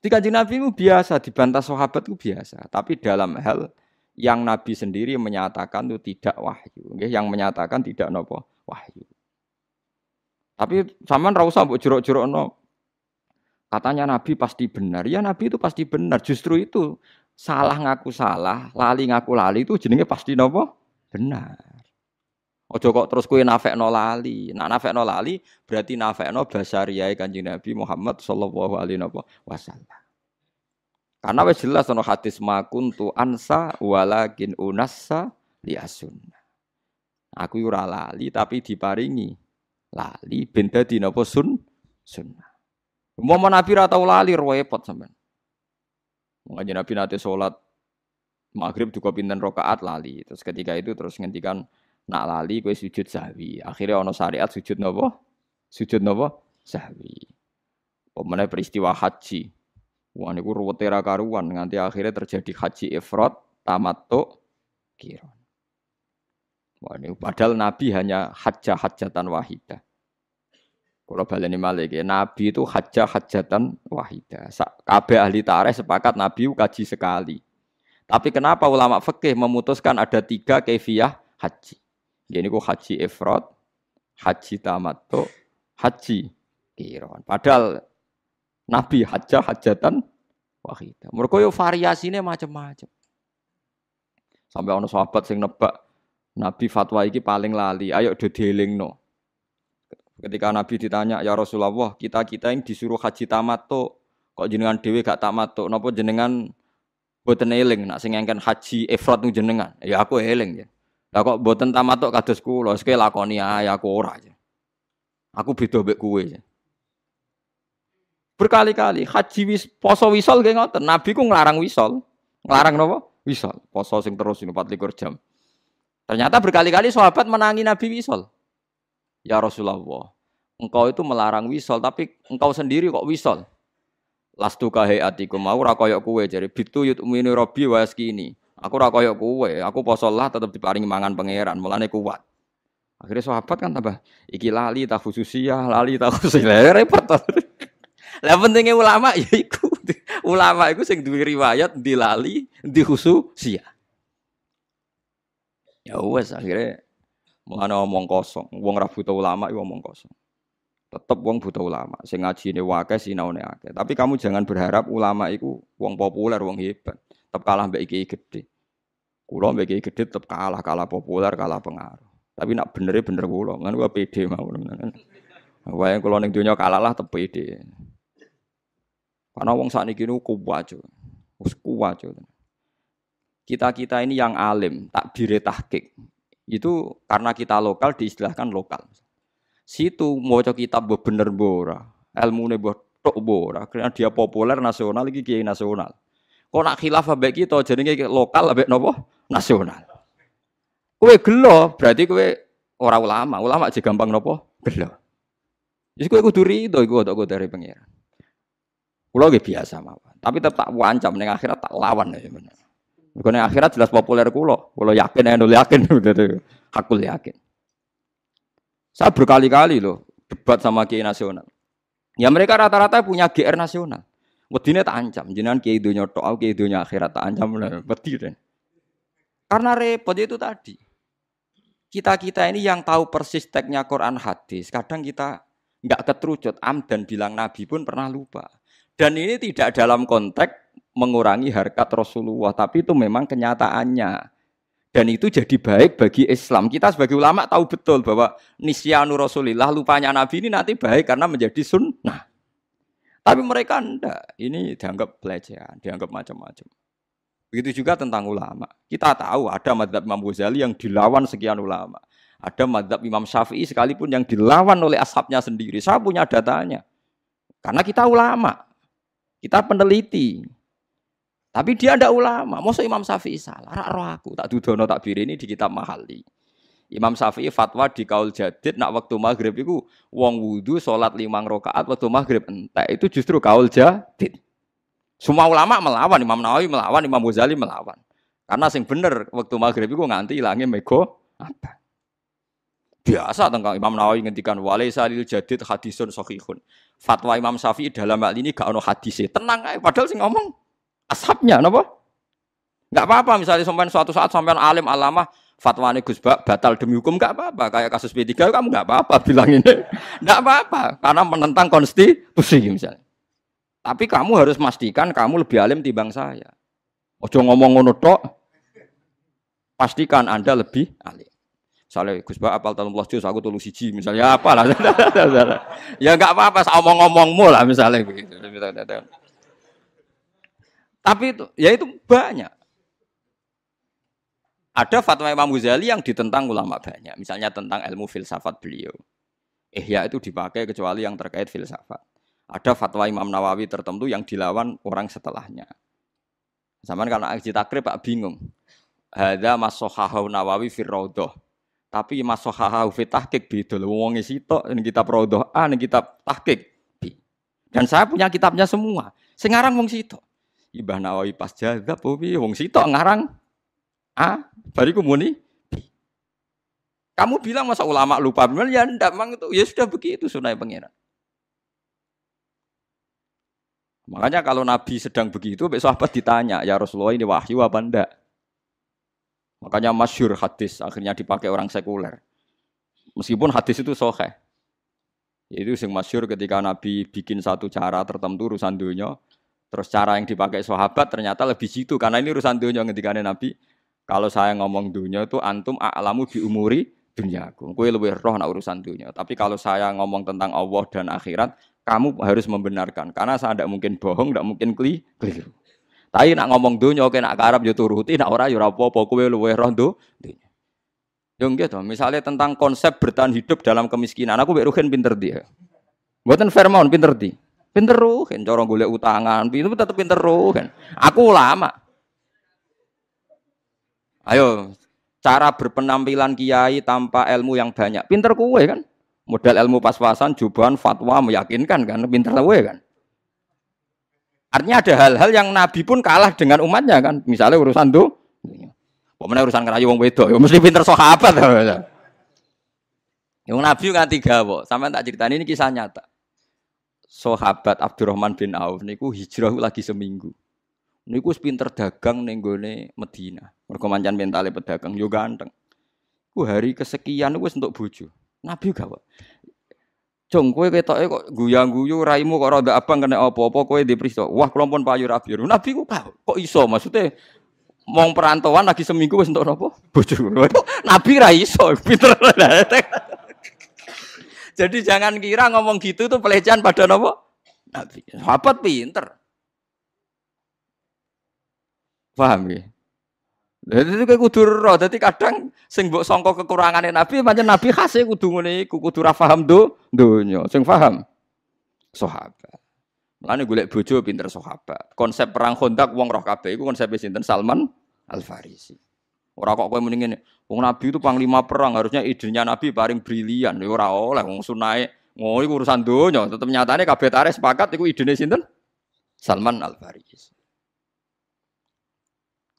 Di kanjeng Nabi itu biasa, dibantah sahabat itu biasa. Tapi dalam hal yang Nabi sendiri menyatakan itu tidak wahyu. Yang menyatakan tidak nopo wahyu. Tapi zaman ra usah mbok jerok-jerokno. Katanya Nabi pasti benar. Ya Nabi itu pasti benar. Justru itu salah ngaku salah, lali ngaku lali itu jenenge pasti nopo? Benar. Ojo kok terus kue nafekno lali. Nak nafekno lali berarti nafekno basariyai Kanjeng Nabi Muhammad sallallahu alaihi wasallam. Karena wis jelas ono hadis makuntu ansa walakin unassa liasunna. Aku ora lali tapi diparingi lali ben dadi napa sun sunnah. Mau nabi ra tau lali repot sampean. Mengaji nabi nate salat maghrib juga pinten rakaat lali. Terus ketika itu terus ngendikan nak lali kowe sujud sahwi. Akhirnya ono syariat sujud napa? Sujud napa? Sahwi. Pemenang peristiwa haji. Wah niku ruwete ra karuan nganti akhirnya terjadi haji ifrat tamattu kiron. Wah, ini padahal Nabi hanya hajjah hajatan wahidah. Kalau baleni malik ya, Nabi itu hajjah hajatan wahidah. Kabeh ahli tareh sepakat Nabi kaji sekali. Tapi kenapa ulama fikih memutuskan ada tiga kefiah haji? Ini ku haji ifrat, haji tamattu, haji kiron. Padahal Nabi hajjah hajatan wahidah. Mereka yo variasinya macam-macam. Sampai ono sahabat sing nebak Nabi fatwa iki paling lali, ayo do no. Ketika Nabi ditanya, "Ya Rasulullah, kita-kita yang disuruh haji tamato, kok jenengan dewi gak tamato? Napa jenengan boten eling nak sing engken haji ifrat jenengan?" Ya aku eling ya. Lah kok boten tamato kados kula, sik lakoni ae aku ora. Aku beda mbek kowe. Berkali-kali haji wis poso wisol nggih ngoten. Nabi ku nglarang wisol. Nglarang napa? Wisol. Poso sing terus 24 jam. Ternyata berkali-kali sahabat menangi Nabi wisol. Ya Rasulullah, engkau itu melarang wisol, tapi engkau sendiri kok wisol. Lastu kahe atiku mau rakoyok kue jadi bitu yut umini robi waski Aku rakoyok kue, aku posolah tetap diparingi mangan pangeran, mulane kuat. Akhirnya sahabat kan tambah iki lali tak khususiyah, lali tak khususiyah repot. Lah pentingnya ulama ya iku. Ulama iku sing duwe riwayat di lali, di khususiyah. Ya wes akhirnya mengenai omong kosong. Wong ra buta ulama itu omong kosong. Tetap wong buta ulama. Sing ngaji ini wake sinaune akeh. Tapi kamu jangan berharap ulama itu wong populer, wong hebat. Tetap kalah mbek iki gede. Kulo mbek iki gede tetap kalah, kalah populer, kalah pengaruh. Tapi nak bener bener kulo, kan gua pede mau. Wae kulo ning donya kalah lah tetep pede. Karena wong sakniki niku kuwat. Wis kuwat kita-kita ini yang alim, tak bire tahkik. Itu karena kita lokal diistilahkan lokal. Situ mau kitab bener bora, ilmu ne tok bora, karena dia populer nasional lagi kiai nasional. Kok nak khilaf ambek kita jenenge lokal ambek nopo? Nasional. Kue gelo, berarti kue orang ulama. Ulama aja gampang nopo? Gelo. Jadi kue kudu rido iku untuk dari pengiran. Kulo biasa mawon. Tapi tetap wancam ning akhirat tak lawan ya bener. Akhirat jelas populer kulo. Kulo yakin ya nul yakin Aku yakin. Saya berkali-kali loh debat sama kiai nasional. Ya mereka rata-rata punya GR nasional. Wedine tak ancam, jenengan kiai dunia tok, aku kiai akhirat tak ancam wedi Karena repot itu tadi. Kita-kita ini yang tahu persis teksnya Quran hadis, kadang kita nggak keterucut am dan bilang Nabi pun pernah lupa. Dan ini tidak dalam konteks mengurangi harkat Rasulullah, tapi itu memang kenyataannya. Dan itu jadi baik bagi Islam. Kita sebagai ulama tahu betul bahwa nisyanu Rasulillah, lupanya Nabi ini nanti baik karena menjadi sunnah. Tapi mereka enggak. Ini dianggap pelecehan, dianggap macam-macam. Begitu juga tentang ulama. Kita tahu ada madhab Imam Ghazali yang dilawan sekian ulama. Ada madhab Imam Syafi'i sekalipun yang dilawan oleh ashabnya sendiri. Saya punya datanya. Karena kita ulama. Kita peneliti. Tapi dia ndak ulama. Masa Imam Syafi'i salah? Rak roh aku tak dudono tak ini di kitab Mahali. Imam Syafi'i fatwa di kaul jadid nak waktu maghrib itu wong wudhu sholat limang rokaat waktu maghrib entek itu justru kaul jadid. Semua ulama melawan Imam Nawawi melawan Imam Ghazali melawan. Karena sing bener waktu maghrib itu nganti hilangnya mego apa. Biasa tentang Imam Nawawi ngendikan walaisa lil jadid hadisun sahihun. Fatwa Imam Syafi'i dalam hal ini gak ono hadisnya. Tenang aja, padahal sing ngomong ashabnya napa? Enggak apa-apa misalnya sampai suatu saat sampai alim alamah fatwa ini Gus batal demi hukum enggak apa-apa. Kayak kasus P3 kamu enggak apa-apa bilang ini. Enggak apa-apa karena menentang konstitusi misalnya. Tapi kamu harus pastikan kamu lebih alim timbang saya. Ojo ngomong ngono tok. Pastikan Anda lebih alim. Misalnya Gus Ba apal talung juz aku tolong siji misalnya apa lah. ya enggak apa-apa omong-omongmu lah misalnya begitu. Tapi itu ya itu banyak. Ada fatwa Imam Ghazali yang ditentang ulama banyak. Misalnya tentang ilmu filsafat beliau. Ihya itu dipakai kecuali yang terkait filsafat. Ada fatwa Imam Nawawi tertentu yang dilawan orang setelahnya. Zaman karena aji takrib Pak bingung. Hada masohahu Nawawi firrodoh. Tapi masohahu fi tahkik beda. Wong sitok ini kitab rodoh A, ini kitab tahkik. Dan saya punya kitabnya semua. Sekarang wong sitok. Ibah Nawawi pas jaga, wong sitok ngarang A, bariku muni B. Kamu bilang masa ulama lupa? Benar ya ndak mang itu. Ya sudah begitu sunai pangeran. Makanya kalau Nabi sedang begitu, besok sahabat ditanya, ya Rasulullah ini wahyu apa ndak? Makanya masyur hadis akhirnya dipakai orang sekuler. Meskipun hadis itu sohe. Itu sing masyur ketika Nabi bikin satu cara tertentu urusan dunia, terus cara yang dipakai sahabat ternyata lebih situ karena ini urusan dunia ketika Nabi kalau saya ngomong dunia itu antum a'lamu bi umuri duniaku. Kue lebih roh nak urusan dunia. Tapi kalau saya ngomong tentang Allah dan akhirat, kamu harus membenarkan. Karena saya tidak mungkin bohong, tidak mungkin keliru. Tapi nak ngomong dunia, oke nak karab yo turuti, nak ora yo apa-apa. Kue lebih roh dunia. Yang gitu, misalnya tentang konsep bertahan hidup dalam kemiskinan, aku beruhin pinter dia. Buatan Fairmont pinter dia. Pinter ruhin, corong golek utangan, itu tetap pinter ruhin. Aku lama. Ayo, cara berpenampilan kiai tanpa ilmu yang banyak. Pinter kue kan? Modal ilmu pas-pasan, jubahan, fatwa meyakinkan kan? Pinter kue kan? Artinya ada hal-hal yang Nabi pun kalah dengan umatnya kan. Misalnya urusan tuh, pokoknya urusan kerayu wong wedo, ya mesti pinter sahabat. Yang Nabi kan tiga, kok. Sama tak cerita ini kisah nyata. Sahabat Abdurrahman bin Auf niku hijrah lagi seminggu. Niku pinter dagang ning gone Medina. Mergo mancan mentale pedagang yo ganteng. Ku hari kesekian wis untuk bojo. Nabi Pak. Jong kowe ketoke kok guyang-guyu raimu kok rada abang kena apa-apa kowe dipriso. Wah kula pun payu. Nabi ku kok iso maksudnya mong perantauan lagi seminggu wis untuk apa? Bojo. Nabi ra iso, pinter. Jadi jangan kira ngomong gitu tuh pelecehan pada nopo. Nabi. Sahabat pinter. Paham ya? Jadi itu kayak roh. Jadi kadang sing mbok sangka kekurangane Nabi, pancen Nabi khase kudu ngene iku, kudu ra paham do donya. Sing paham sahabat. Mulane golek bojo pinter sahabat. Konsep perang Khandaq wong roh kabeh iku konsep sinten Salman Al Farisi. Ora kok kowe muni ngene, wong Nabi itu panglima perang, harusnya idenya Nabi paling brilian. Ya ora oleh wong sunae ngono iku urusan donya. Tetep nyatane kabeh tarik sepakat iku idene sinten? Salman Al Farisi.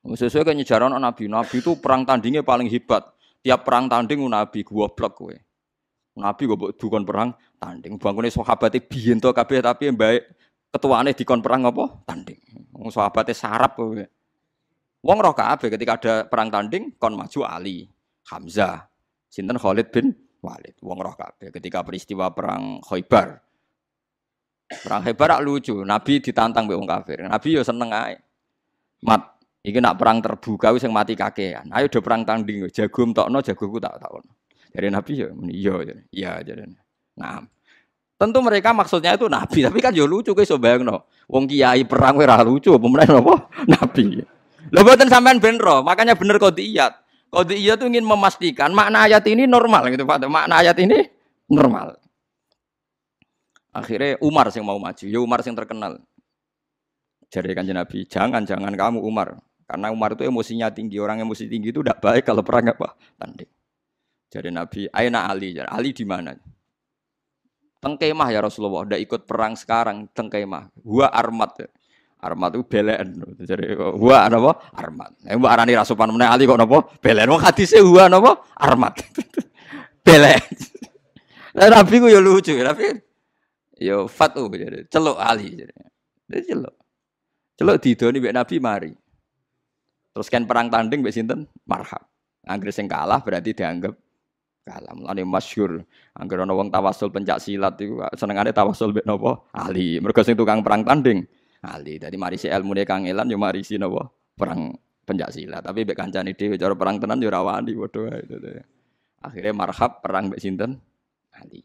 Sesuai kan nyejaran Nabi. Nabi itu perang tandingnya paling hebat. Tiap perang tanding Nabi gua blok kowe. Nabi gue dukon perang tanding. Bangunnya sahabatnya biyen to kabeh tapi yang baik ketuaane dikon perang apa? Tanding. Sahabatnya sarap kowe. Wong roh kabeh ketika ada perang tanding kon maju Ali, Hamzah, sinten Khalid bin Walid. Wong roh kabeh ketika peristiwa perang Khaybar. Perang Khaybar lucu, Nabi ditantang mbek wong kafir. Nabi yo seneng ae. Mat Iki nak perang terbuka wis yang mati kakean. Ayo do perang tanding jago tokno jagoku tak takon. Dari Nabi ya iya iya jadi. Nah, tentu mereka maksudnya itu Nabi, tapi kan yo lucu guys no. Wong kiai perang ora lucu, pemenang apa? Nabi. Lho mboten sampean ben makanya bener kodiyat. Kodiyat itu ingin memastikan makna ayat ini normal gitu Pak. Makna ayat ini normal. Akhirnya Umar yang mau maju, ya Umar yang terkenal. Jadi kanjeng Nabi, jangan jangan kamu Umar. Karena Umar itu emosinya tinggi, orang emosi tinggi itu tidak baik kalau perang apa? Tanding. Jadi Nabi, Aina Ali, Ali di mana? Tengkemah ya Rasulullah, udah ikut perang sekarang, tengkemah. Gua armat ya. Armat itu belen. Jadi gua apa? Armat. Eh mbak arani rasupan meneh Ali kok napa? Belen. Wong hadise gua napa? Armat. Belek. Lah Nabi ku ya lucu, tapi yo fatu jadi celuk Ali jadi. Celuk. Celuk didoni mbek Nabi mari. Terus kan perang tanding mbek sinten? Marhab. Angger sing kalah berarti dianggap kalah. Mulane masyhur angger ana wong tawasul pencak silat iku senengane tawasul mbek napa? Ali. Mergo sing tukang perang tanding Ali. Dadi mari si ilmune Kang Elan yo mari si napa? Perang pencak silat. Tapi mbek kancane dhewe cara perang tenan yo ora wani padha. Akhirnya marhab perang mbek sinten? Ali.